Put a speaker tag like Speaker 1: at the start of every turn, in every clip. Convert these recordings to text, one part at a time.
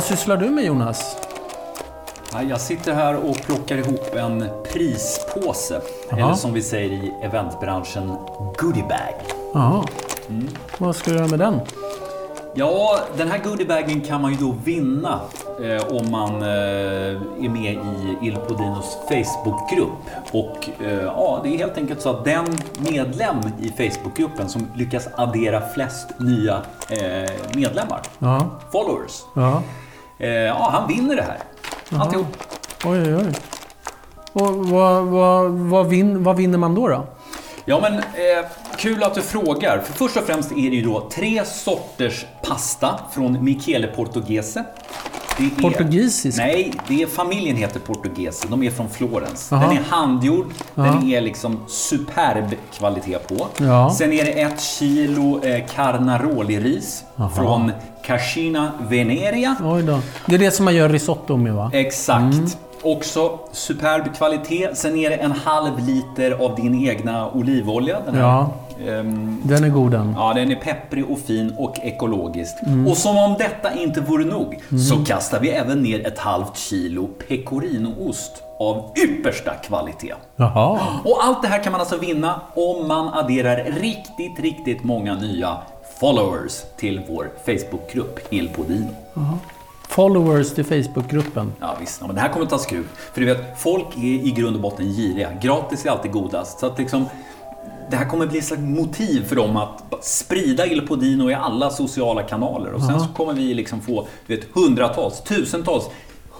Speaker 1: Vad sysslar du med Jonas?
Speaker 2: Ja, Jag sitter här och plockar ihop en prispåse.
Speaker 1: Jaha.
Speaker 2: Eller som vi säger i eventbranschen, goodiebag.
Speaker 1: Jaha. Vad ska du göra med den?
Speaker 2: Ja, den här goodiebagen kan man ju då vinna eh, om man eh, är med i Il Podinos Facebookgrupp. Och eh, ja, det är helt enkelt så att den medlem i Facebookgruppen som lyckas addera flest nya eh, medlemmar,
Speaker 1: Ja.
Speaker 2: followers,
Speaker 1: Ja.
Speaker 2: Eh, ja, han vinner det här. Alltihop.
Speaker 1: Oj, oj, oj. Och vad, vad, vad, vin, vad vinner man då? då?
Speaker 2: Ja, men eh, kul att du frågar. För först och främst är det ju då tre sorters pasta från Michele Portoghese. Är,
Speaker 1: Portugisisk?
Speaker 2: Nej, det är, familjen heter Portoghese. De är från Florens. Den är handgjord.
Speaker 1: Ja.
Speaker 2: Den är liksom superb kvalitet på.
Speaker 1: Ja.
Speaker 2: Sen är det ett kilo eh, carnaroli-ris från Cascina Veneria.
Speaker 1: Oj då. Det är det som man gör risotto med va?
Speaker 2: Exakt.
Speaker 1: Mm.
Speaker 2: Också superb kvalitet. Sen är det en halv liter av din egna olivolja. Den här,
Speaker 1: Ja.
Speaker 2: Ehm,
Speaker 1: Den är god den.
Speaker 2: Ja, den är pepprig och fin och ekologisk.
Speaker 1: Mm.
Speaker 2: Och som om detta inte vore nog så kastar vi även ner ett halvt kilo pecorinoost av yppersta kvalitet.
Speaker 1: Jaha.
Speaker 2: Och allt det här kan man alltså vinna om man adderar riktigt, riktigt många nya followers till vår Facebookgrupp Il Podino.
Speaker 1: Followers till Facebookgruppen.
Speaker 2: Ja visst, ja, men det här kommer att ta skruv. För du vet, folk är i grund och botten giriga. Gratis är alltid godast. Så att liksom, det här kommer bli ett slags motiv för dem att sprida Il Podino i alla sociala kanaler. Och sen så kommer vi liksom få du vet, hundratals, tusentals,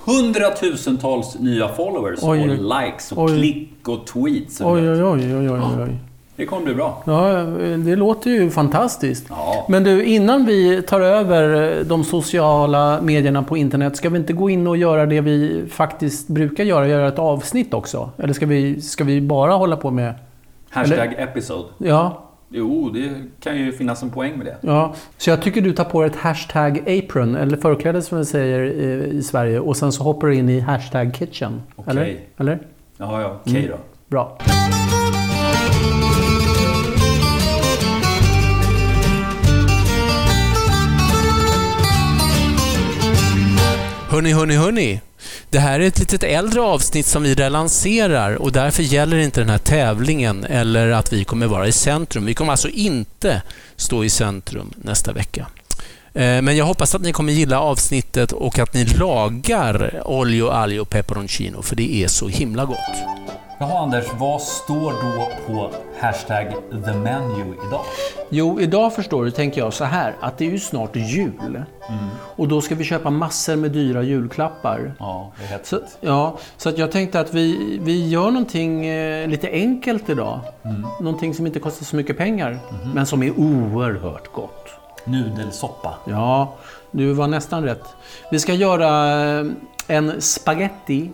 Speaker 2: hundratusentals nya followers
Speaker 1: Oj.
Speaker 2: och likes och
Speaker 1: Oj.
Speaker 2: klick och tweets.
Speaker 1: Oj, oj, oj, oj, oj, oj.
Speaker 2: Det kommer bli bra.
Speaker 1: Ja, det låter ju fantastiskt.
Speaker 2: Ja.
Speaker 1: Men du, innan vi tar över de sociala medierna på internet, ska vi inte gå in och göra det vi faktiskt brukar göra, göra ett avsnitt också? Eller ska vi, ska vi bara hålla på med...
Speaker 2: Hashtag episode.
Speaker 1: Ja,
Speaker 2: Jo, det kan ju finnas en poäng med det.
Speaker 1: ja. Så jag tycker du tar på dig ett hashtag apron, eller förkläde som vi säger i, i Sverige, och sen så hoppar du in i hashtag kitchen.
Speaker 2: Okej.
Speaker 1: Eller? Eller?
Speaker 2: Ja, ja, okej då.
Speaker 1: Bra.
Speaker 3: Hörni, hörni, hörni. Det här är ett litet äldre avsnitt som vi relanserar och därför gäller inte den här tävlingen eller att vi kommer vara i centrum. Vi kommer alltså inte stå i centrum nästa vecka. Eh, men jag hoppas att ni kommer gilla avsnittet och att ni lagar olio, och peperoncino för det är så himla gott.
Speaker 2: Jaha Anders, vad står då på hashtag the menu idag?
Speaker 1: Jo, idag förstår du, tänker jag så här, att det är ju snart jul.
Speaker 2: Mm.
Speaker 1: Och då ska vi köpa massor med dyra julklappar.
Speaker 2: Ja, det är hett.
Speaker 1: Så, ja, så att jag tänkte att vi, vi gör någonting eh, lite enkelt idag.
Speaker 2: Mm.
Speaker 1: Någonting som inte kostar så mycket pengar,
Speaker 2: Mhm.
Speaker 1: men som är oerhört gott.
Speaker 2: Nudelsoppa.
Speaker 1: Ja, du var nästan rätt. Vi ska göra eh, en spaghetti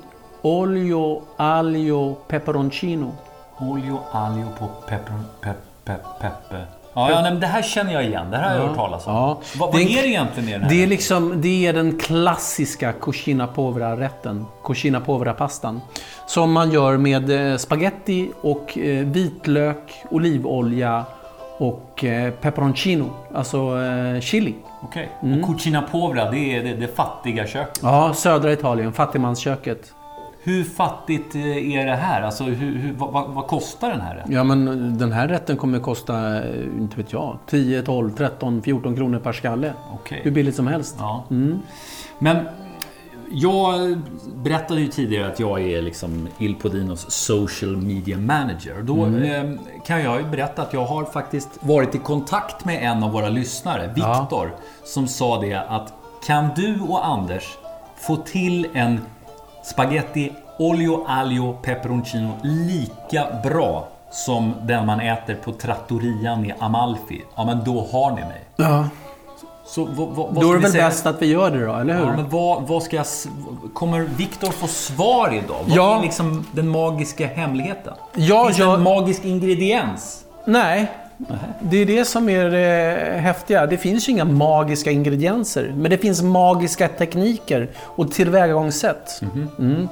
Speaker 1: olio aglio peperoncino.
Speaker 2: Olio, aglio på pepper, pep, pep, peppe. Ja, ja men det här känner jag igen. Det här har jag hört talas om.
Speaker 1: Ja.
Speaker 2: Vad,
Speaker 1: Det är
Speaker 2: är det egentligen i den här?
Speaker 1: Det är, liksom, det är den klassiska cucina povera-rätten. Cucina povera-pastan. Som man gör med eh, spaghetti och eh, vitlök, olivolja och eh, peperoncino. Alltså chili.
Speaker 2: Okej.
Speaker 1: Mm.
Speaker 2: Och cucina povera, det är det, det fattiga köket.
Speaker 1: Ja, södra Italien. Fattigmansköket.
Speaker 2: Hur fattigt eh, är det här? Alltså, hur, hur, vad, vad, kostar den här?
Speaker 1: Ja, men den här rätten kommer kosta, eh, inte vet jag, 10, 12, 13, 14 kronor per skalle.
Speaker 2: Okej.
Speaker 1: Hur billigt som helst.
Speaker 2: Ja. Men jag berättade ju tidigare att jag är liksom Il Podinos social media manager. Då eh, kan jag ju berätta att jag har faktiskt varit i kontakt med en av våra lyssnare,
Speaker 1: Ja.
Speaker 2: Viktor, som sa det att kan du och Anders få till en spaghetti olio aglio peperoncino lika bra som den man äter på trattorian i Amalfi, ja men då har ni mig.
Speaker 1: Ja.
Speaker 2: Så vad, vad,
Speaker 1: Då är det väl
Speaker 2: säga?
Speaker 1: bäst att vi gör det då, eller hur?
Speaker 2: Ja, men vad, vad ska jag... Kommer Viktor få svar idag? Vad
Speaker 1: Ja.
Speaker 2: är liksom den magiska hemligheten?
Speaker 1: Ja,
Speaker 2: Finns det
Speaker 1: jag-
Speaker 2: en magisk ingrediens?
Speaker 1: Nej, Det är det som är det häftiga. Det finns ju inga magiska ingredienser. Men det finns magiska tekniker och tillvägagångssätt. Mm.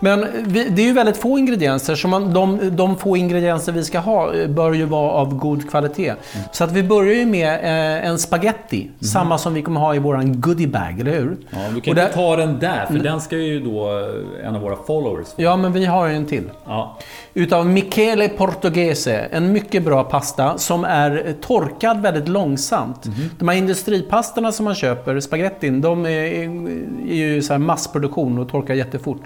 Speaker 1: Men vi, det är ju väldigt få ingredienser. Så man, de, de få ingredienser vi ska ha eh, bör ju vara av god kvalitet. Så att vi börjar ju med eh, en spaghetti. Samma som vi kommer ha i våran goodiebag, eller hur?
Speaker 2: Ja, du kan
Speaker 1: Och
Speaker 2: inte ta den där, för den ska ju då eh, en av våra followers få.
Speaker 1: Ja, men vi har ju en till.
Speaker 2: Ja.
Speaker 1: Utav Michele Portoghese. En mycket bra pasta som är torkad väldigt långsamt. De här industripastorna som man köper, spagettin, de är, är ju så här massproduktion och torkar jättefort.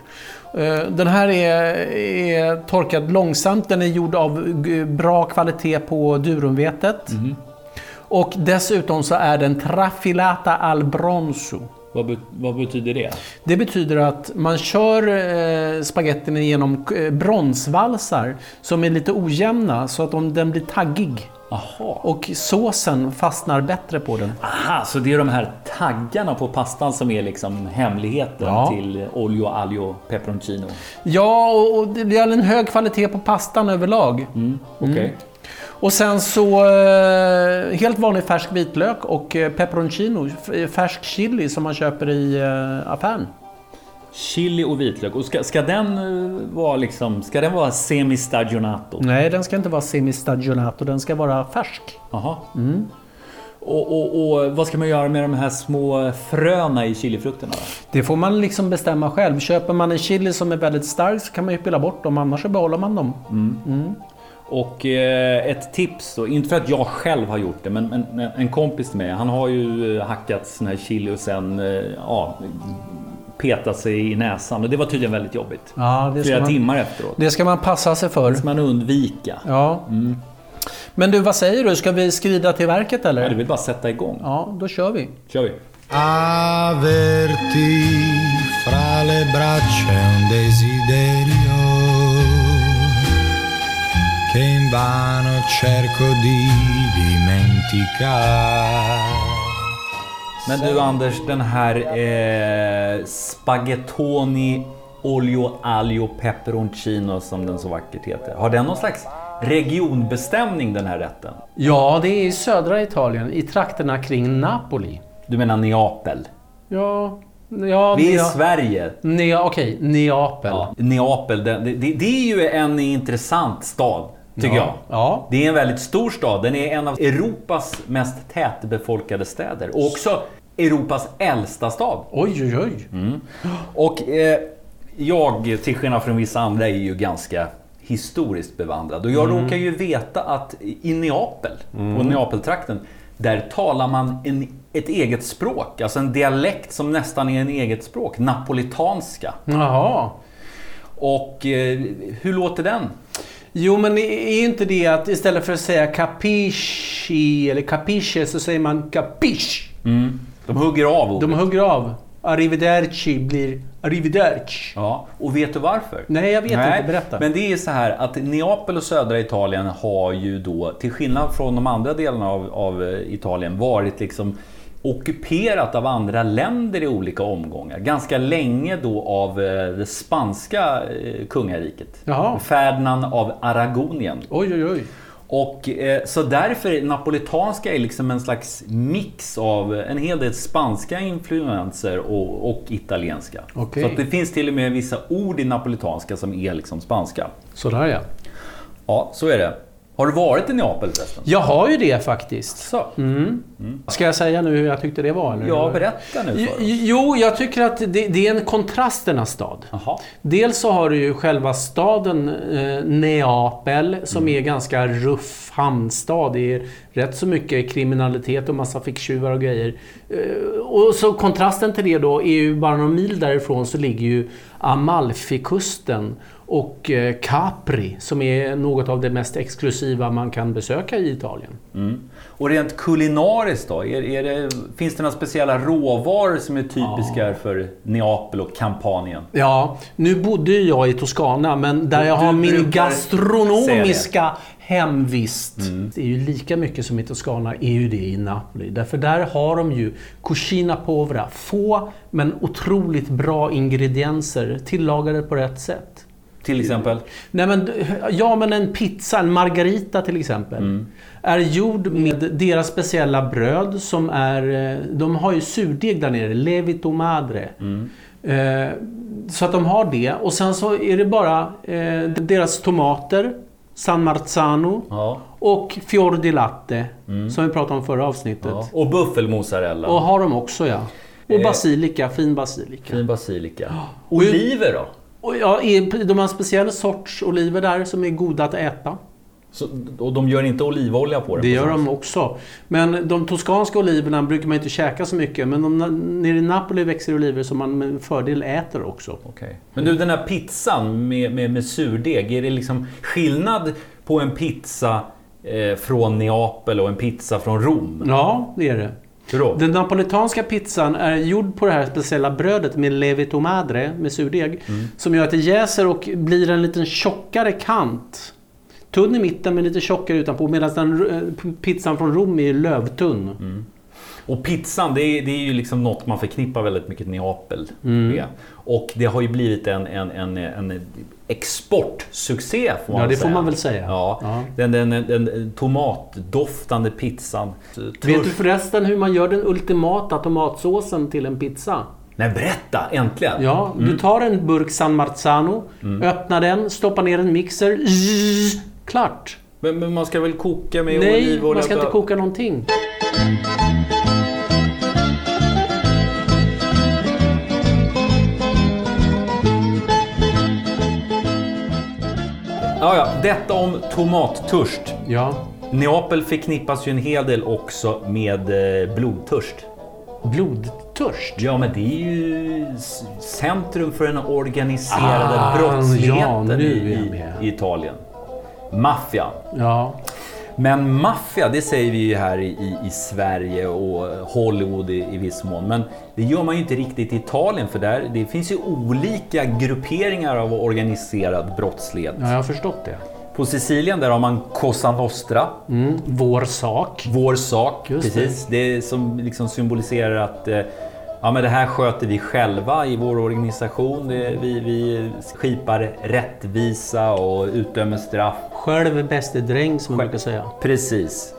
Speaker 1: Eh, Den här är, är torkad långsamt. Den är gjord av bra kvalitet på durumvetet. Och dessutom så är den trafilata al bronzo.
Speaker 2: Vad, be- vad betyder det?
Speaker 1: Det betyder att man kör eh, spagettin genom eh, bronsvalsar som är lite ojämna så att de, den blir taggig.
Speaker 2: Jaha.
Speaker 1: Och såsen fastnar bättre på den.
Speaker 2: Aha, så det är de här taggarna på pastan som är liksom hemligheten
Speaker 1: Ja.
Speaker 2: till olio, aglio, peperoncino?
Speaker 1: Ja, och- det är en hög kvalitet på pastan överlag.
Speaker 2: Okej.
Speaker 1: Och sen så eh, helt vanlig färsk vitlök och eh, peperoncino, f- färsk chili som man köper i eh, affären.
Speaker 2: Chili och vitlök. Och ska, ska den eh, vara liksom, ska den vara semi-stagionato?
Speaker 1: Nej, den ska inte vara semistagionato, den ska vara färsk.
Speaker 2: Jaha. Och, och, och vad ska man göra med de här små fröna i chilifrukterna? Då?
Speaker 1: Det får man liksom bestämma själv. Köper man en chili som är väldigt stark så kan man ju pilla bort dem, annars så behåller man dem.
Speaker 2: Och eh, ett tips då, inte för att jag själv har gjort det, men, men men en kompis till mig, han har ju eh, hackat sån här chili och sen eh, ja, petat sig i näsan och det var tydligen väldigt jobbigt.
Speaker 1: Ja,
Speaker 2: Flera
Speaker 1: man,
Speaker 2: timmar efteråt.
Speaker 1: det ska man passa sig för.
Speaker 2: Det ska man undvika.
Speaker 1: Ja. Men du, vad säger du? Ska vi skrida till verket
Speaker 2: Ja,
Speaker 1: eller?
Speaker 2: det vill bara sätta igång.
Speaker 1: Ja, då kör vi.
Speaker 2: kör vi.
Speaker 4: Averti fra le braccia un desiderio che invano cerco di dimenticare.
Speaker 2: Men du Anders, den här eh, spaghettoni olio aglio peperoncino som den så vackert heter. Har den någon slags regionbestämning den här rätten?
Speaker 1: Ja, det är i södra Italien, i trakterna kring Napoli.
Speaker 2: Du menar Neapel?
Speaker 1: Ja, ja,
Speaker 2: Vi är i Sverige.
Speaker 1: Nea, okej, Neapel.
Speaker 2: Ja, Neapel, det, det, det är ju en intressant stad. Tycker jag.
Speaker 1: Ja.
Speaker 2: Det är en väldigt stor stad. Den är en av Europas mest tätbefolkade städer. Och också Europas äldsta stad.
Speaker 1: Oj, oj, oj.
Speaker 2: Och eh, jag, till skillnad från vissa andra, är ju ganska historiskt bevandrad. Och jag råkar ju veta att i Neapel, och Neapeltrakten, där talar man en, ett eget språk. Alltså en dialekt som nästan är en eget språk. Napolitanska.
Speaker 1: Jaha.
Speaker 2: Och eh, hur låter den?
Speaker 1: Jo, men är inte det att istället för att säga capisci eller capisce så säger man capish?
Speaker 2: De hugger av ordet.
Speaker 1: De hugger av. Arrivederci blir arrivederci.
Speaker 2: Ja, och vet du varför?
Speaker 1: Nej, jag vet inte. Berätta.
Speaker 2: Men det är så här att Neapel och södra Italien har ju då, till skillnad från de andra delarna av, av eh, Italien, varit liksom ockuperat av andra länder i olika omgångar. Ganska länge då av eh, det spanska eh, kungariket.
Speaker 1: Jaha.
Speaker 2: Ferdinand av Aragonien.
Speaker 1: Oj, oj, oj.
Speaker 2: Och eh, så därför napolitanska är liksom en slags mix av en hel del spanska influenser och, och italienska.
Speaker 1: Okej.
Speaker 2: Så det finns till och med vissa ord i napolitanska som är liksom spanska.
Speaker 1: Sådär ja.
Speaker 2: Ja, så är det. Har du varit i Neapel förresten?
Speaker 1: Jag har ju det faktiskt.
Speaker 2: Så.
Speaker 1: Ska jag säga nu hur jag tyckte det var? Eller?
Speaker 2: Ja, berätta nu för oss.
Speaker 1: Jo, jag tycker att det, det är en kontrasternas stad.
Speaker 2: Jaha.
Speaker 1: Dels så har du ju själva staden eh, Neapel som
Speaker 2: Mm.
Speaker 1: är ganska ruff hamnstad. Det är rätt så mycket kriminalitet och massa ficktjuvar och grejer. Eh, och så kontrasten till det då är ju bara några mil därifrån så ligger ju Amalfikusten och eh, Capri som är något av det mest exklusiva man kan besöka i Italien.
Speaker 2: Mm. Och rent kulinariskt då? Är, är det, finns det några speciella råvaror som är typiska för Neapel och Kampanien?
Speaker 1: Ja, nu bodde jag i Toscana men där
Speaker 2: Du-
Speaker 1: jag har min gastronomiska hemvist. Det är ju lika mycket som i Toscana, är ju det i Napoli. Därför där har de ju cucina povera. Få men otroligt bra ingredienser tillagade på rätt sätt.
Speaker 2: Till exempel?
Speaker 1: Nej, men, ja, men en pizza, en margarita till exempel, är gjord med deras speciella bröd som är... eh, De har ju surdeg där nere, levito madre. Eh, så att de har det. Och sen så är det bara eh, deras tomater, San Marzano
Speaker 2: Ja.
Speaker 1: och fior di latte, som vi pratade om förra avsnittet.
Speaker 2: ja. Och buffelmozzarella.
Speaker 1: Och har de också ja. Och basilika, fin basilika.
Speaker 2: Fin basilika. Oliver då?
Speaker 1: Och ja, de har en speciell sorts oliver där som är goda att äta.
Speaker 2: Så, och de gör inte olivolja på?
Speaker 1: Det
Speaker 2: på
Speaker 1: gör de också. Men de toskanska oliverna brukar man inte käka så mycket. Men de, nere i Napoli växer oliver som man med fördel äter också.
Speaker 2: Okej. Men du, den här pizzan med, med, med surdeg, är det liksom skillnad på en pizza eh, från Neapel och en pizza från Rom?
Speaker 1: Ja, det är det.
Speaker 2: Hur då?
Speaker 1: Den napolitanska pizzan är gjord på det här speciella brödet med levito madre, med surdeg. Som gör att det jäser och blir en liten tjockare kant. Tunn i mitten men lite tjockare utanpå. Medan den eh, pizzan från Rom är lövtunn.
Speaker 2: Och pizzan, det är, det är ju liksom något man förknippar väldigt mycket Neapel
Speaker 1: Mm.
Speaker 2: Och det har ju blivit en, en, en, en exportsuccé får man
Speaker 1: Ja, det får
Speaker 2: säga.
Speaker 1: man väl säga.
Speaker 2: Ja,
Speaker 1: Ja.
Speaker 2: Den, den, den tomatdoftande pizzan.
Speaker 1: Vet du förresten hur man gör den ultimata tomatsåsen till en pizza?
Speaker 2: Nej, berätta! Äntligen!
Speaker 1: Ja, du tar en burk San Marzano, öppnar den, stoppar ner en mixer. Zzz, klart!
Speaker 2: Men, men man ska väl koka med
Speaker 1: Nej,
Speaker 2: olivolja?
Speaker 1: man ska inte koka någonting.
Speaker 2: Ja, ja. Detta om tomattörst.
Speaker 1: Ja.
Speaker 2: Neapel förknippas ju en hel del också med eh, blodtörst.
Speaker 1: Blodtörst.
Speaker 2: Ja, men det är ju centrum för den organiserade
Speaker 1: Ah,
Speaker 2: brottsligheten
Speaker 1: ja, nu
Speaker 2: i, i Italien. Maffian.
Speaker 1: Ja.
Speaker 2: Men maffia, det säger vi ju här i, i, i Sverige och Hollywood i, i viss mån. Men det gör man ju inte riktigt i Italien för där det finns ju olika grupperingar av organiserad brottslighet.
Speaker 1: ja, jag har förstått det.
Speaker 2: På Sicilien där har man Cosa Nostra,
Speaker 1: Mm. Vår sak.
Speaker 2: vår sak.
Speaker 1: Just det.
Speaker 2: precis. Det. som liksom symboliserar att eh, ja, men det här sköter vi själva i vår organisation. Vi, vi skipar rättvisa och utdömer straff.
Speaker 1: Själv är bäste dräng som man brukar säga.
Speaker 2: Precis.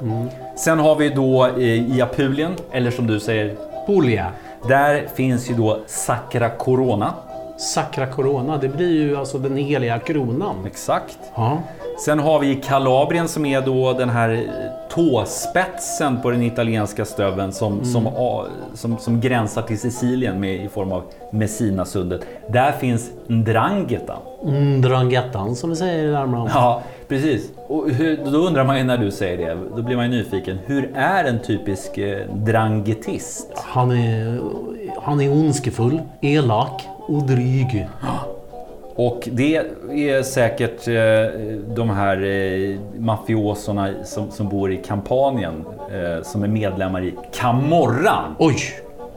Speaker 2: Sen har vi då eh, i Apulien, eller som du säger,
Speaker 1: Puglia.
Speaker 2: där finns ju då Sacra Corona.
Speaker 1: Sacra Corona, det blir ju alltså den heliga kronan.
Speaker 2: Exakt.
Speaker 1: Ja.
Speaker 2: Sen har vi Kalabrien som är då den här tåspetsen på den italienska stöveln som, som, a- som, som gränsar till Sicilien med, i form av Messinasundet. Där finns Ndrangheta.
Speaker 1: Mm, Drangettan som vi säger i Värmland.
Speaker 2: Ja, precis. Och hur, då undrar man ju när du säger det, då blir man ju nyfiken. Hur är en typisk eh, dranghetist?
Speaker 1: Han är, han är ondskefull, elak och dryg.
Speaker 2: Och det är säkert eh, de här eh, mafiosorna som, som bor i Kampanien eh, som är medlemmar i Camorran.
Speaker 1: Oj!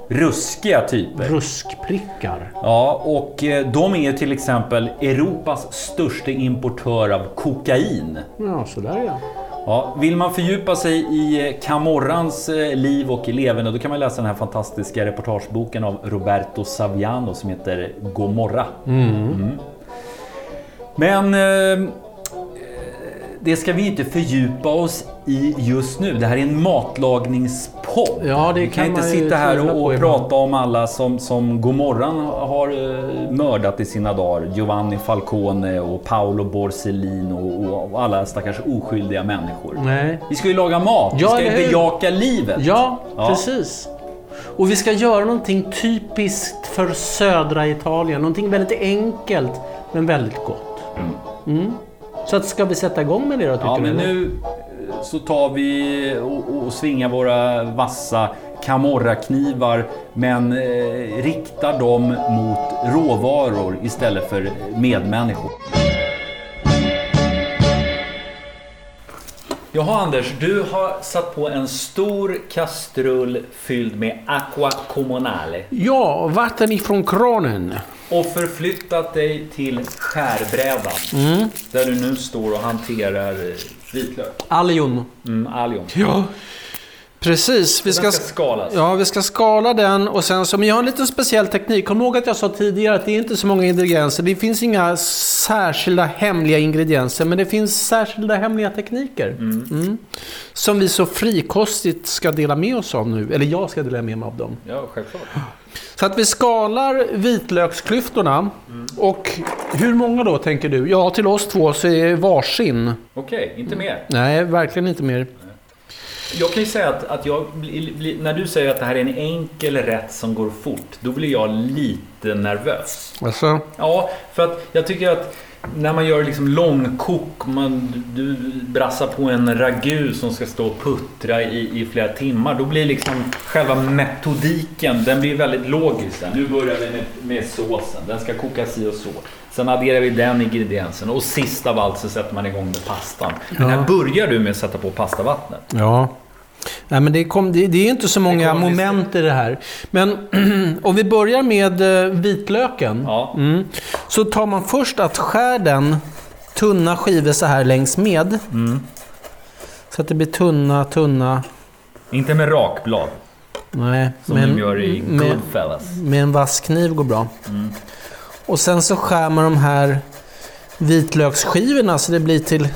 Speaker 2: Ruskiga typer.
Speaker 1: Ruskprickar.
Speaker 2: Ja, och eh, de är ju till exempel Europas största importör av kokain.
Speaker 1: Ja, sådär ja.
Speaker 2: Ja, vill man fördjupa sig i eh, Camorrans eh, liv och leverne då kan man läsa den här fantastiska reportageboken av Roberto Saviano som heter Gomorra. Mm. Men eh, det ska vi inte fördjupa oss i just nu. Det här är en matlagningspodd.
Speaker 1: Ja,
Speaker 2: vi kan,
Speaker 1: kan
Speaker 2: inte sitta här och, och prata om alla som, som Gomorran har eh, mördat i sina dagar. Giovanni Falcone och Paolo Borsellino och, och alla stackars oskyldiga människor.
Speaker 1: Nej.
Speaker 2: Vi ska ju laga mat.
Speaker 1: Ja,
Speaker 2: vi ska ju bejaka livet.
Speaker 1: Ja,
Speaker 2: Ja.
Speaker 1: precis. Och vi ska göra någonting typiskt för södra Italien. Någonting väldigt enkelt, men väldigt gott. Mm. Så att ska vi sätta igång med det då, tycker
Speaker 2: Ja,
Speaker 1: du?
Speaker 2: men
Speaker 1: eller?
Speaker 2: nu eh, så tar vi och, och svingar våra vassa Camorra-knivar men eh, riktar dem mot råvaror istället för medmänniskor. Jaha Anders, du har satt på en stor kastrull fylld med aqua comunale
Speaker 1: Ja, vatten ifrån kranen.
Speaker 2: Och förflyttat dig till skärbrädan där du nu står och hanterar eh, vitlök.
Speaker 1: Allion.
Speaker 2: Mm, allium.
Speaker 1: Ja, Precis. Vi ska,
Speaker 2: ska skalas.
Speaker 1: ja, vi ska skala den och sen så... Men jag har en liten speciell teknik. Kom ihåg att jag sa tidigare att det är inte så många ingredienser. Det finns inga särskilda hemliga ingredienser, men det finns särskilda hemliga tekniker. Mm. Som vi så frikostigt ska dela med oss av nu. Eller jag ska dela med mig av dem.
Speaker 2: Ja, självklart.
Speaker 1: Så att vi skalar vitlöksklyftorna. Och hur många då, tänker du? Ja, till oss två så är det varsin.
Speaker 2: Okej, inte mer.
Speaker 1: Nej, verkligen inte mer.
Speaker 2: Jag kan ju säga att, att jag, när du säger att det här är en enkel rätt som går fort, då blir jag lite nervös.
Speaker 1: Alltså,
Speaker 2: Ja, för att jag tycker att när man gör liksom långkok, man, du brassar på en ragu som ska stå och puttra i, i flera timmar. Då blir liksom själva metodiken, den blir väldigt logisk. Nu börjar vi med, med såsen, den ska kokas i och så. Sen adderar vi den ingrediensen och sist av allt så sätter man igång med pastan. Men här börjar du med att sätta på pastavattnet.
Speaker 1: Ja. Nej, men det, kom, det, det är inte så många moment i det här. Men om vi börjar med eh, vitlöken.
Speaker 2: Ja.
Speaker 1: Mm, så tar man först att skär den tunna skivor så här längs med.
Speaker 2: Mm.
Speaker 1: Så att det blir tunna, tunna.
Speaker 2: Inte med rakblad,
Speaker 1: Nej,
Speaker 2: som
Speaker 1: med,
Speaker 2: de gör i
Speaker 1: med,
Speaker 2: Goodfellas.
Speaker 1: med en vass kniv går bra.
Speaker 2: Mm.
Speaker 1: Och sen så skär man de här vitlöksskivorna så det blir till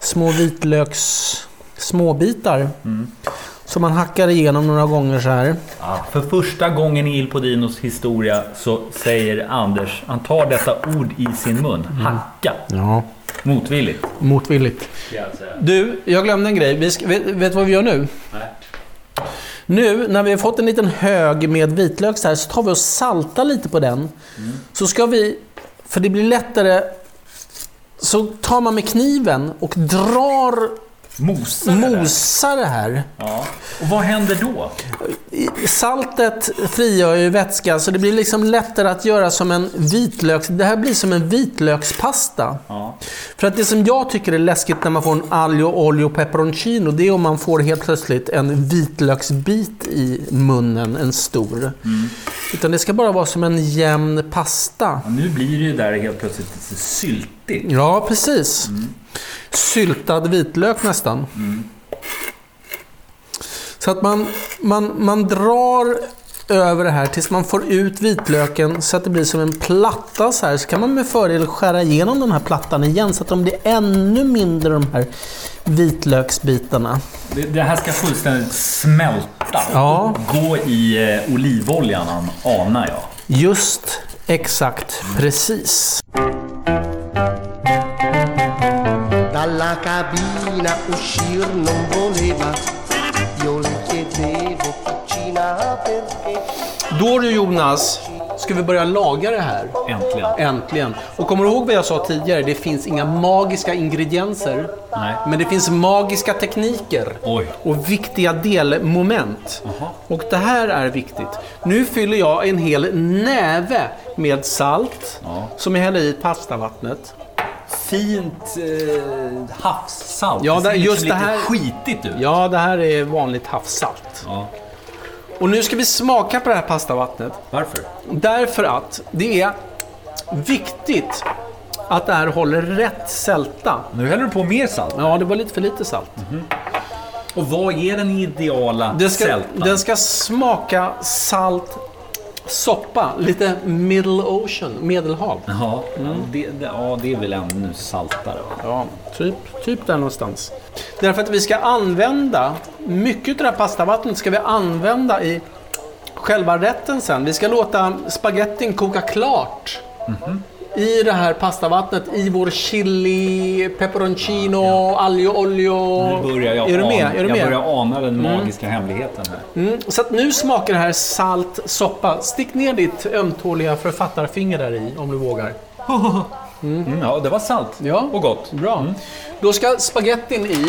Speaker 1: små vitlöks småbitar.
Speaker 2: Mm.
Speaker 1: Som man hackar igenom några gånger så här.
Speaker 2: Ja, för första gången i Il Podinos historia så säger Anders, han tar detta ord i sin mun. Hacka.
Speaker 1: Ja.
Speaker 2: Motvilligt.
Speaker 1: Motvilligt. Du, jag glömde en grej. Vi ska, vet, vet du vad vi gör nu?
Speaker 2: Nej.
Speaker 1: Nu när vi har fått en liten hög med vitlök så här så tar vi och saltar lite på den. Så ska vi, för det blir lättare, så tar man med kniven och drar,
Speaker 2: Mosa
Speaker 1: mosar det här.
Speaker 2: Ja. Och vad händer då?
Speaker 1: Saltet frigör ju vätska så det blir liksom lättare att göra som en vitlöks... Det här blir som en vitlökspasta.
Speaker 2: Ja.
Speaker 1: För att det som jag tycker är läskigt när man får en aglio, olio, peperoncino, det är om man får helt plötsligt en vitlöksbit i munnen, en stor. Utan det ska bara vara som en jämn pasta.
Speaker 2: Ja, nu blir det ju där helt plötsligt lite syltigt.
Speaker 1: Ja, precis. Syltad vitlök nästan. Så att man, man, man drar över det här tills man får ut vitlöken så att det blir som en platta så här. Så kan man med fördel skära igenom den här plattan igen så att de blir ännu mindre de här vitlöksbitarna.
Speaker 2: Det, det här ska fullständigt smälta.
Speaker 1: Ja.
Speaker 2: Gå i eh, olivoljan an- anar jag.
Speaker 1: Just exakt precis.
Speaker 5: Dalla cabina uscir non voleva, io le chiedevo cucina perché.
Speaker 1: Då du Jonas, ska vi börja laga det här.
Speaker 2: Äntligen.
Speaker 1: Äntligen. Och kommer du ihåg vad jag sa tidigare? Det finns inga magiska ingredienser.
Speaker 2: Nej.
Speaker 1: Men det finns magiska tekniker.
Speaker 2: Oj.
Speaker 1: Och viktiga delmoment. Och det här är viktigt. Nu fyller jag en hel näve med salt.
Speaker 2: Ja.
Speaker 1: Som jag häller i pastavattnet.
Speaker 2: Fint eh, havssalt.
Speaker 1: Ja,
Speaker 2: det ser
Speaker 1: det-
Speaker 2: liksom
Speaker 1: just det
Speaker 2: lite
Speaker 1: här-
Speaker 2: skitigt ut.
Speaker 1: Ja, det här är vanligt havssalt.
Speaker 2: Ja.
Speaker 1: Och nu ska vi smaka på det här pastavattnet.
Speaker 2: Varför?
Speaker 1: Därför att det är viktigt att det här håller rätt sälta.
Speaker 2: Nu häller du på mer salt.
Speaker 1: Ja, det var lite för lite salt.
Speaker 2: Och vad är den ideala
Speaker 1: Det ska,
Speaker 2: sältan?
Speaker 1: den ska smaka salt soppa. Lite middle ocean, medelhav.
Speaker 2: Jaha, det, det, ja, det är väl ännu saltare va?
Speaker 1: Ja, typ, typ där någonstans. Därför att vi ska använda, mycket av det här pastavattnet ska vi använda i själva rätten sen. Vi ska låta spagettin koka klart. I det här pastavattnet, i vår chili, peperoncino, aglio olio.
Speaker 2: Nu börjar jag,
Speaker 1: är du med? Är du
Speaker 2: jag
Speaker 1: med?
Speaker 2: börjar ana den magiska hemligheten här.
Speaker 1: Mm, så att nu smakar det här salt soppa. Stick ner ditt ömtåliga författarfinger där i om du vågar.
Speaker 2: Mm, ja, det var salt
Speaker 1: Ja.
Speaker 2: och gott.
Speaker 1: Bra. Då ska spagettin i.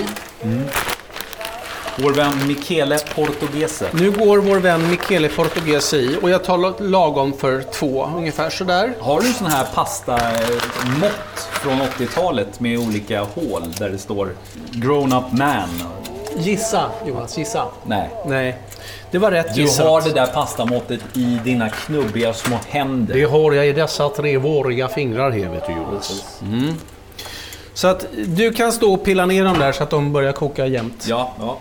Speaker 2: Vår vän Michele Portugese.
Speaker 1: Nu går vår vän Michele Portugese i och jag tar lagom för två, ungefär sådär.
Speaker 2: Har du sån här pastamått från 80-talet med olika hål där det står Grown Up Man?
Speaker 1: Gissa Jonas, gissa.
Speaker 2: Nej.
Speaker 1: Nej, det var rätt
Speaker 2: Du
Speaker 1: gissat.
Speaker 2: har det där pastamåttet i dina knubbiga små händer.
Speaker 1: Det har jag i dessa tre våriga fingrar här vet du Jonas. Så att du kan stå och pilla ner dem där så att de börjar koka jämnt.
Speaker 2: Ja, ja.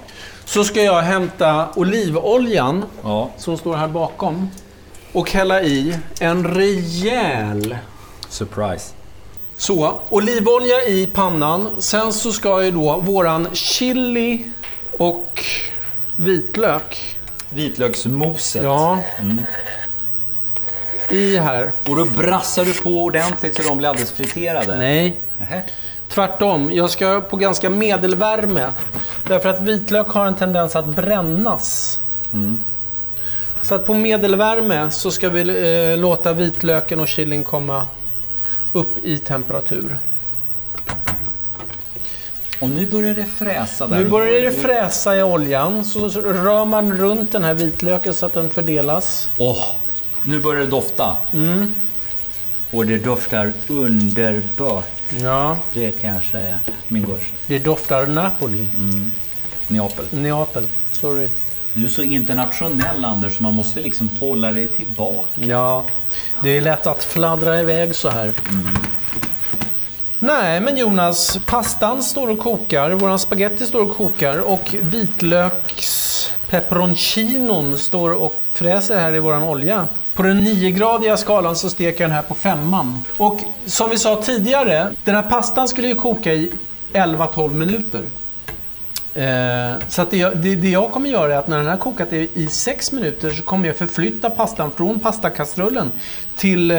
Speaker 1: Så ska jag hämta olivoljan
Speaker 2: Ja.
Speaker 1: som står här bakom och hälla i en rejäl
Speaker 2: Surprise.
Speaker 1: Så, olivolja i pannan. Sen så ska ju då våran chili och vitlök.
Speaker 2: Vitlöksmoset.
Speaker 1: Ja. I här.
Speaker 2: Och då brassar du på ordentligt så de blir alldeles friterade?
Speaker 1: Nej.
Speaker 2: Nähä.
Speaker 1: Tvärtom. Jag ska på ganska medelvärme. Därför att vitlök har en tendens att brännas. Så att på medelvärme så ska vi eh, låta vitlöken och chilin komma upp i temperatur.
Speaker 2: Och nu börjar det fräsa där.
Speaker 1: Nu börjar det fräsa i oljan. Så rör man runt den här vitlöken så att den fördelas.
Speaker 2: Åh, nu börjar det dofta. Och det doftar underbart.
Speaker 1: Ja,
Speaker 2: Det kan jag säga. Min gors.
Speaker 1: det doftar Napoli.
Speaker 2: Neapel.
Speaker 1: Neapel. Sorry.
Speaker 2: Du är så internationell Anders, så man måste liksom hålla dig tillbaka.
Speaker 1: Ja, det är lätt att fladdra iväg så här. Nej, men Jonas, pastan står och kokar, våran spaghetti står och kokar och vitlöks pepperoncinon står och fräser här i våran olja. På den 9-gradiga skalan så steker jag den här på femman. Och som vi sa tidigare, den här pastan skulle ju koka i 11-12 minuter. Eh, så att det, jag- det, det jag kommer göra är att när den har kokat i, i sex minuter så kommer jag förflytta pastan från pastakastrullen till, eh,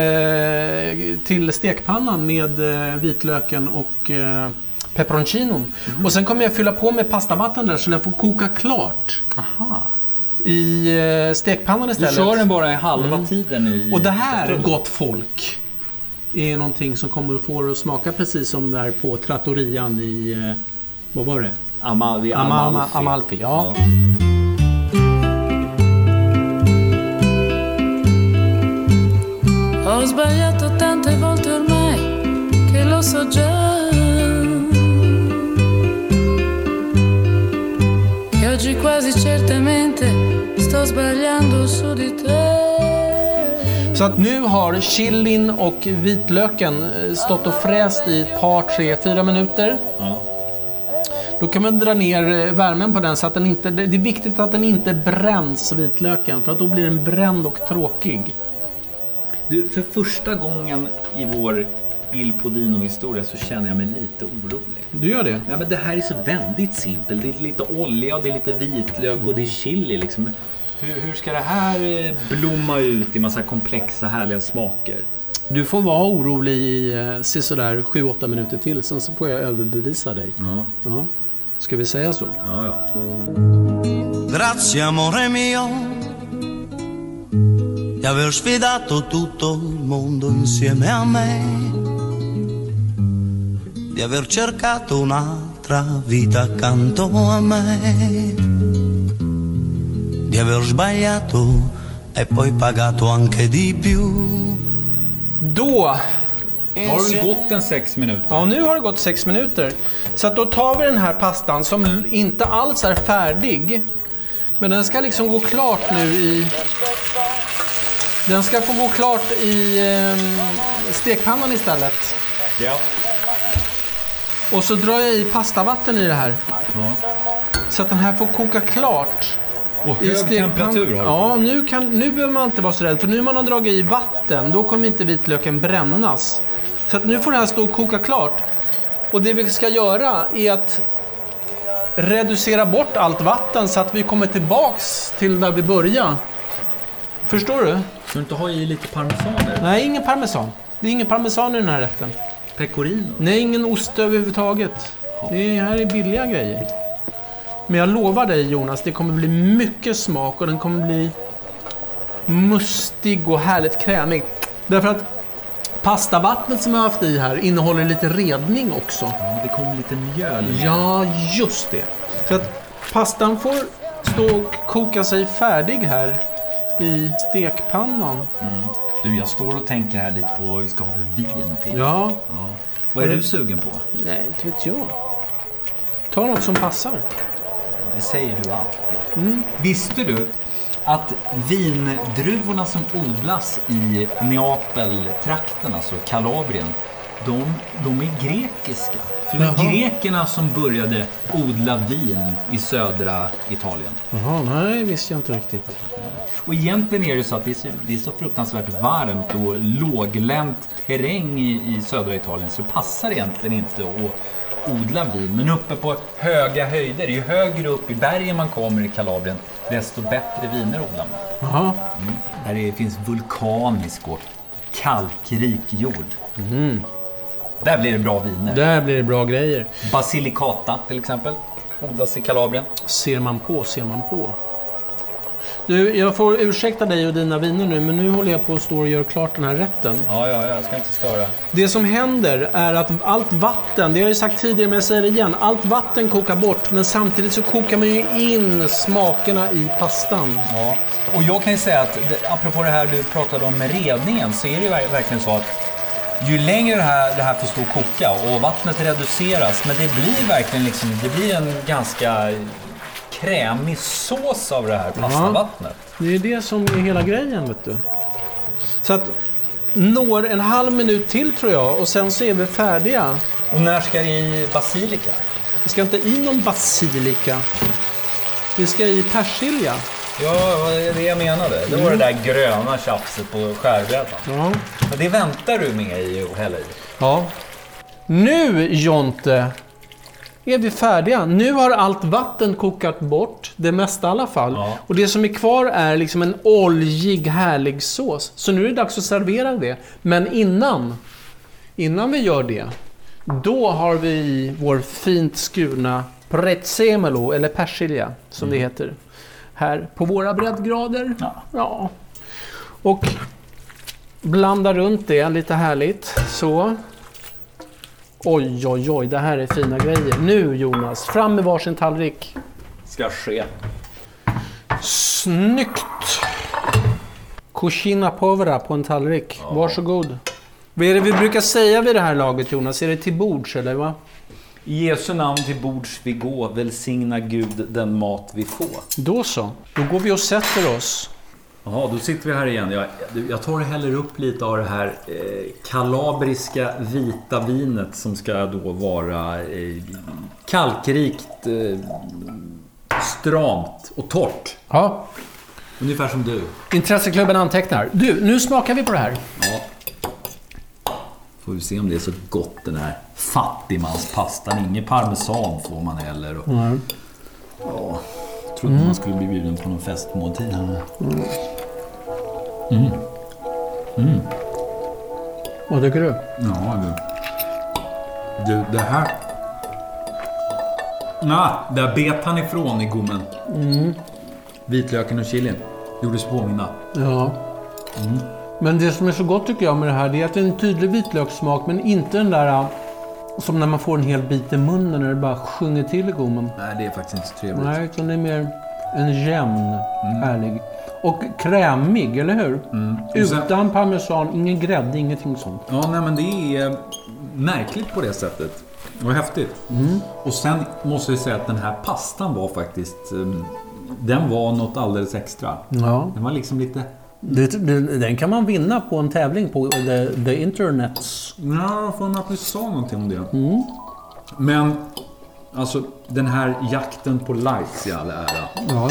Speaker 1: till stekpannan med eh, vitlöken och eh, pepperoncinon. Och sen kommer jag fylla på med pastavatten där så den får koka klart
Speaker 2: Aha.
Speaker 1: I eh, stekpannan
Speaker 2: Du
Speaker 1: istället.
Speaker 2: kör den bara i halva tiden i...
Speaker 1: Och det här, gott folk, är någonting som kommer att få det att smaka precis som där på trattorian i... Eh, vad var det?
Speaker 2: Amalfi.
Speaker 1: Amalfi. Amalfi, ja.
Speaker 6: Ho sbagliato tante volte ormai che lo so già. Oggi quasi certamente sto sbagliando su di te.
Speaker 1: Så att nu har chilin och vitlöken eh, stått och fräst i ett par, tre, fyra minuter.
Speaker 2: Ja.
Speaker 1: Då kan man dra ner eh, värmen på den så att den inte... Det är viktigt att den inte bränns, vitlöken. För att då blir den bränd och tråkig.
Speaker 2: Du, för första gången i vår Il Podino-historia så känner jag mig lite orolig.
Speaker 1: Du gör det?
Speaker 2: Nej, men det här är så väldigt simpelt. Det är lite olja och det är lite vitlök och det är chili. Liksom. Hur, hur ska det här eh, blomma ut i massa komplexa härliga smaker?
Speaker 1: Du får vara orolig i eh, sisådär 7-8 minuter till. Sen så får jag överbevisa dig.
Speaker 2: Ja,
Speaker 1: Ja. Ska vi säga så?
Speaker 2: ja, ja.
Speaker 4: Grazie amore mio di aver sfidato tutto il mondo insieme a me, di aver cercato un'altra vita accanto a me, di aver sbagliato e poi pagato anche di più.
Speaker 1: Då
Speaker 2: Har det gått en sex minuter?
Speaker 1: Ja, nu har det gått sex minuter. Så att då tar vi den här pastan som inte alls är färdig. Men den ska liksom gå klart nu i... Den ska få gå klart i eh, stekpannan istället.
Speaker 2: Ja.
Speaker 1: Och så drar jag i pastavatten i det här. Så att den här får koka klart.
Speaker 2: Och hög
Speaker 1: stekpann-
Speaker 2: temperatur har du.
Speaker 1: Ja, nu, kan, nu behöver man inte vara så rädd. För nu man har dragit i vatten, då kommer inte vitlöken brännas. Så att nu får det här stå och koka klart. Och det vi ska göra är att reducera bort allt vatten så att vi kommer tillbaks till där vi började. Förstår du?
Speaker 2: Ska du inte ha i lite parmesaner?
Speaker 1: Nej, ingen parmesan. Det är ingen parmesan i den här rätten.
Speaker 2: Pecorino?
Speaker 1: Nej, ingen ost överhuvudtaget. Det här är billiga grejer. Men jag lovar dig Jonas, det kommer bli mycket smak och den kommer bli mustig och härligt krämig. Därför att pastavattnet som jag har haft i här innehåller lite redning också.
Speaker 2: Ja, det kom lite mjöl.
Speaker 1: Ja, just det. Så att pastan får stå och koka sig färdig här i stekpannan.
Speaker 2: Du, jag står och tänker här lite på vad vi ska ha för vin till.
Speaker 1: Ja,
Speaker 2: Ja. Vad är du sugen på?
Speaker 1: nej, inte vet jag. Ta något som passar.
Speaker 2: Det säger du alltid. Visste du att vindruvorna som odlas i Neapeltrakten, alltså Kalabrien, de, de är grekiska. För det är grekerna som började odla vin i södra Italien.
Speaker 1: Jaha, nej, visste jag inte riktigt.
Speaker 2: Och egentligen är det så att det är så, det är så fruktansvärt varmt och låglänt terräng i, i södra Italien så det passar egentligen inte att odla vin. Men uppe på höga höjder, ju högre upp i bergen man kommer i Kalabrien, desto bättre viner odlar man.
Speaker 1: Jaha.
Speaker 2: Där det finns vulkanisk och kalkrik jord. Där blir det bra viner.
Speaker 1: Där blir det bra grejer.
Speaker 2: Basilicata till exempel, odlas i Kalabrien.
Speaker 1: Ser man på, ser man på. Du, jag får ursäkta dig och dina viner nu, men nu håller jag på att stå och göra klart den här rätten.
Speaker 2: Ja, ja, jag ska inte störa.
Speaker 1: Det som händer är att allt vatten, det har jag ju sagt tidigare men jag säger det igen, allt vatten kokar bort men samtidigt så kokar man ju in smakerna i pastan.
Speaker 2: Ja, och jag kan ju säga att apropå det här du pratade om med redningen så är det ju ver- verkligen så att ju längre det här, det här får stå och koka och vattnet reduceras, men det blir verkligen liksom, det blir en ganska krämig sås av det här pastavattnet.
Speaker 1: Det är det som är hela grejen vet du. Så att når en halv minut till tror jag och sen så är vi färdiga.
Speaker 2: Och när ska det i basilika?
Speaker 1: Vi ska inte i någon basilika. Vi ska i persilja.
Speaker 2: Ja, det är det jag menade. Det var det där gröna tjafset på skärbrädan.
Speaker 1: Ja.
Speaker 2: Det väntar du med i och hälla i.
Speaker 1: Ja. Nu Jonte är vi färdiga. Nu har allt vatten kokat bort, det mesta i alla fall.
Speaker 2: Ja.
Speaker 1: Och det som är kvar är liksom en oljig, härlig sås. Så nu är det dags att servera det. Men innan, innan vi gör det, då har vi vår fint skurna prezzemolo, eller persilja som det heter. Här på våra breddgrader.
Speaker 2: Ja.
Speaker 1: ja. Och blanda runt det lite härligt. Så. Oj, oj, oj, det här är fina grejer. Nu Jonas, fram med varsin tallrik.
Speaker 2: Ska ske.
Speaker 1: Snyggt! Cucina povera på en tallrik. Varsågod. Vad är det vi brukar säga vid det här laget Jonas? Är det till bords eller va?
Speaker 2: I Jesu namn till bords vi gå, välsigna Gud den mat vi får.
Speaker 1: Då så. Då går vi och sätter oss.
Speaker 2: Jaha, då sitter vi här igen. Jag, jag tar och häller upp lite av det här eh, kalabriska vita vinet som ska då vara eh, kalkrikt, eh, stramt och torrt.
Speaker 1: Ja.
Speaker 2: Ungefär som du.
Speaker 1: Intresseklubben antecknar. Du, nu smakar vi på det här.
Speaker 2: Ja. Får vi se om det är så gott den här fattigmanspastan. Ingen parmesan får man heller. Och, ja, trodde man skulle bli bjuden på någon festmåltid här.
Speaker 1: Vad tycker du?
Speaker 2: Ja, du. Du, det här... Nej, där bet han ifrån i gommen. Vitlöken och chilin. Gjordes påminna.
Speaker 1: Ja. Men det som är så gott tycker jag med det här, det är att det är en tydlig vitlökssmak, men inte den där äh, som när man får en hel bit i munnen när det bara sjunger till i gommen.
Speaker 2: Nej, det är faktiskt inte så trevligt.
Speaker 1: Nej, utan det är mer en jämn, härlig. Och krämig, eller hur?
Speaker 2: Sen-
Speaker 1: Utan parmesan, ingen grädde, ingenting sånt.
Speaker 2: Ja, nej men det är märkligt på det sättet. Och häftigt. Och sen måste jag säga att den här pastan var faktiskt... um, Den var något alldeles extra.
Speaker 1: Ja.
Speaker 2: Den var liksom lite...
Speaker 1: Det, den kan man vinna på en tävling på the, the internets.
Speaker 2: Ja, jag får att du sa någonting om det. Men, alltså den här jakten på likes i all ära.
Speaker 1: Ja.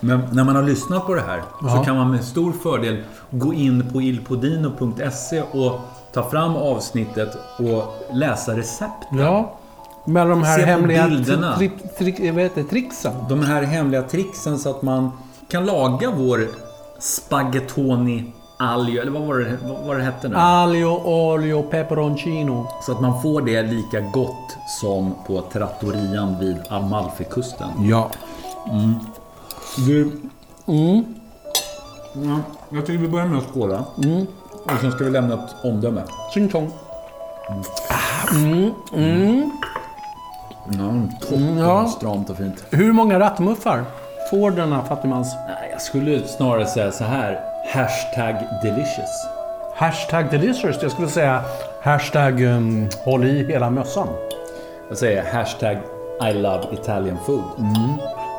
Speaker 2: Men när man har lyssnat på det här så
Speaker 1: Ja.
Speaker 2: kan man med stor fördel gå in på ilpodino.se och ta fram avsnittet och läsa recept.
Speaker 1: ja. Med de här
Speaker 2: Se
Speaker 1: hemliga
Speaker 2: bilderna.
Speaker 1: tri, tri, tri, vad heter tricksen.
Speaker 2: De här hemliga tricksen så att man kan laga vår spaghettoni aglio, eller vad var det, vad var det hette nu?
Speaker 1: Aglio, olio, peperoncino.
Speaker 2: Så att man får det lika gott som på trattorian vid Amalfikusten.
Speaker 1: Ja.
Speaker 2: Du... Ja, jag tycker vi börjar med att skåla. Och sen ska vi lämna ett omdöme.
Speaker 1: Ching chong.
Speaker 2: Ja, torrt
Speaker 1: ja.
Speaker 2: och stramt och fint.
Speaker 1: Hur många rattmuffar får denna fattigmans?
Speaker 2: Nej, jag skulle snarare säga så här. Hashtag delicious.
Speaker 1: Hashtag delicious. Jag skulle säga hashtag um, håll i hela mössan.
Speaker 2: Jag säger hashtag I love Italian food.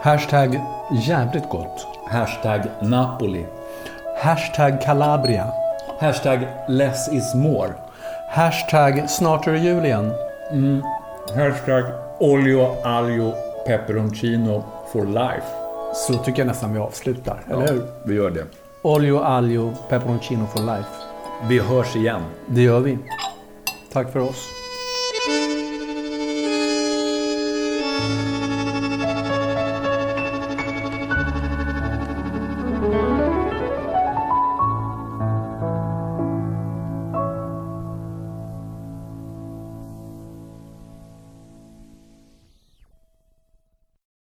Speaker 1: Hashtag jävligt gott.
Speaker 2: Hashtag Napoli.
Speaker 1: Hashtag Calabria.
Speaker 2: Hashtag less is more.
Speaker 1: Hashtag snart är det jul igen.
Speaker 2: Hashtag olio aglio pepperoncino for life.
Speaker 1: Så tycker jag nästan vi avslutar, eller hur?
Speaker 2: Vi gör det.
Speaker 1: Olio, aglio, pepperoncino for life.
Speaker 2: Vi hörs igen.
Speaker 1: Det gör vi. Tack för oss.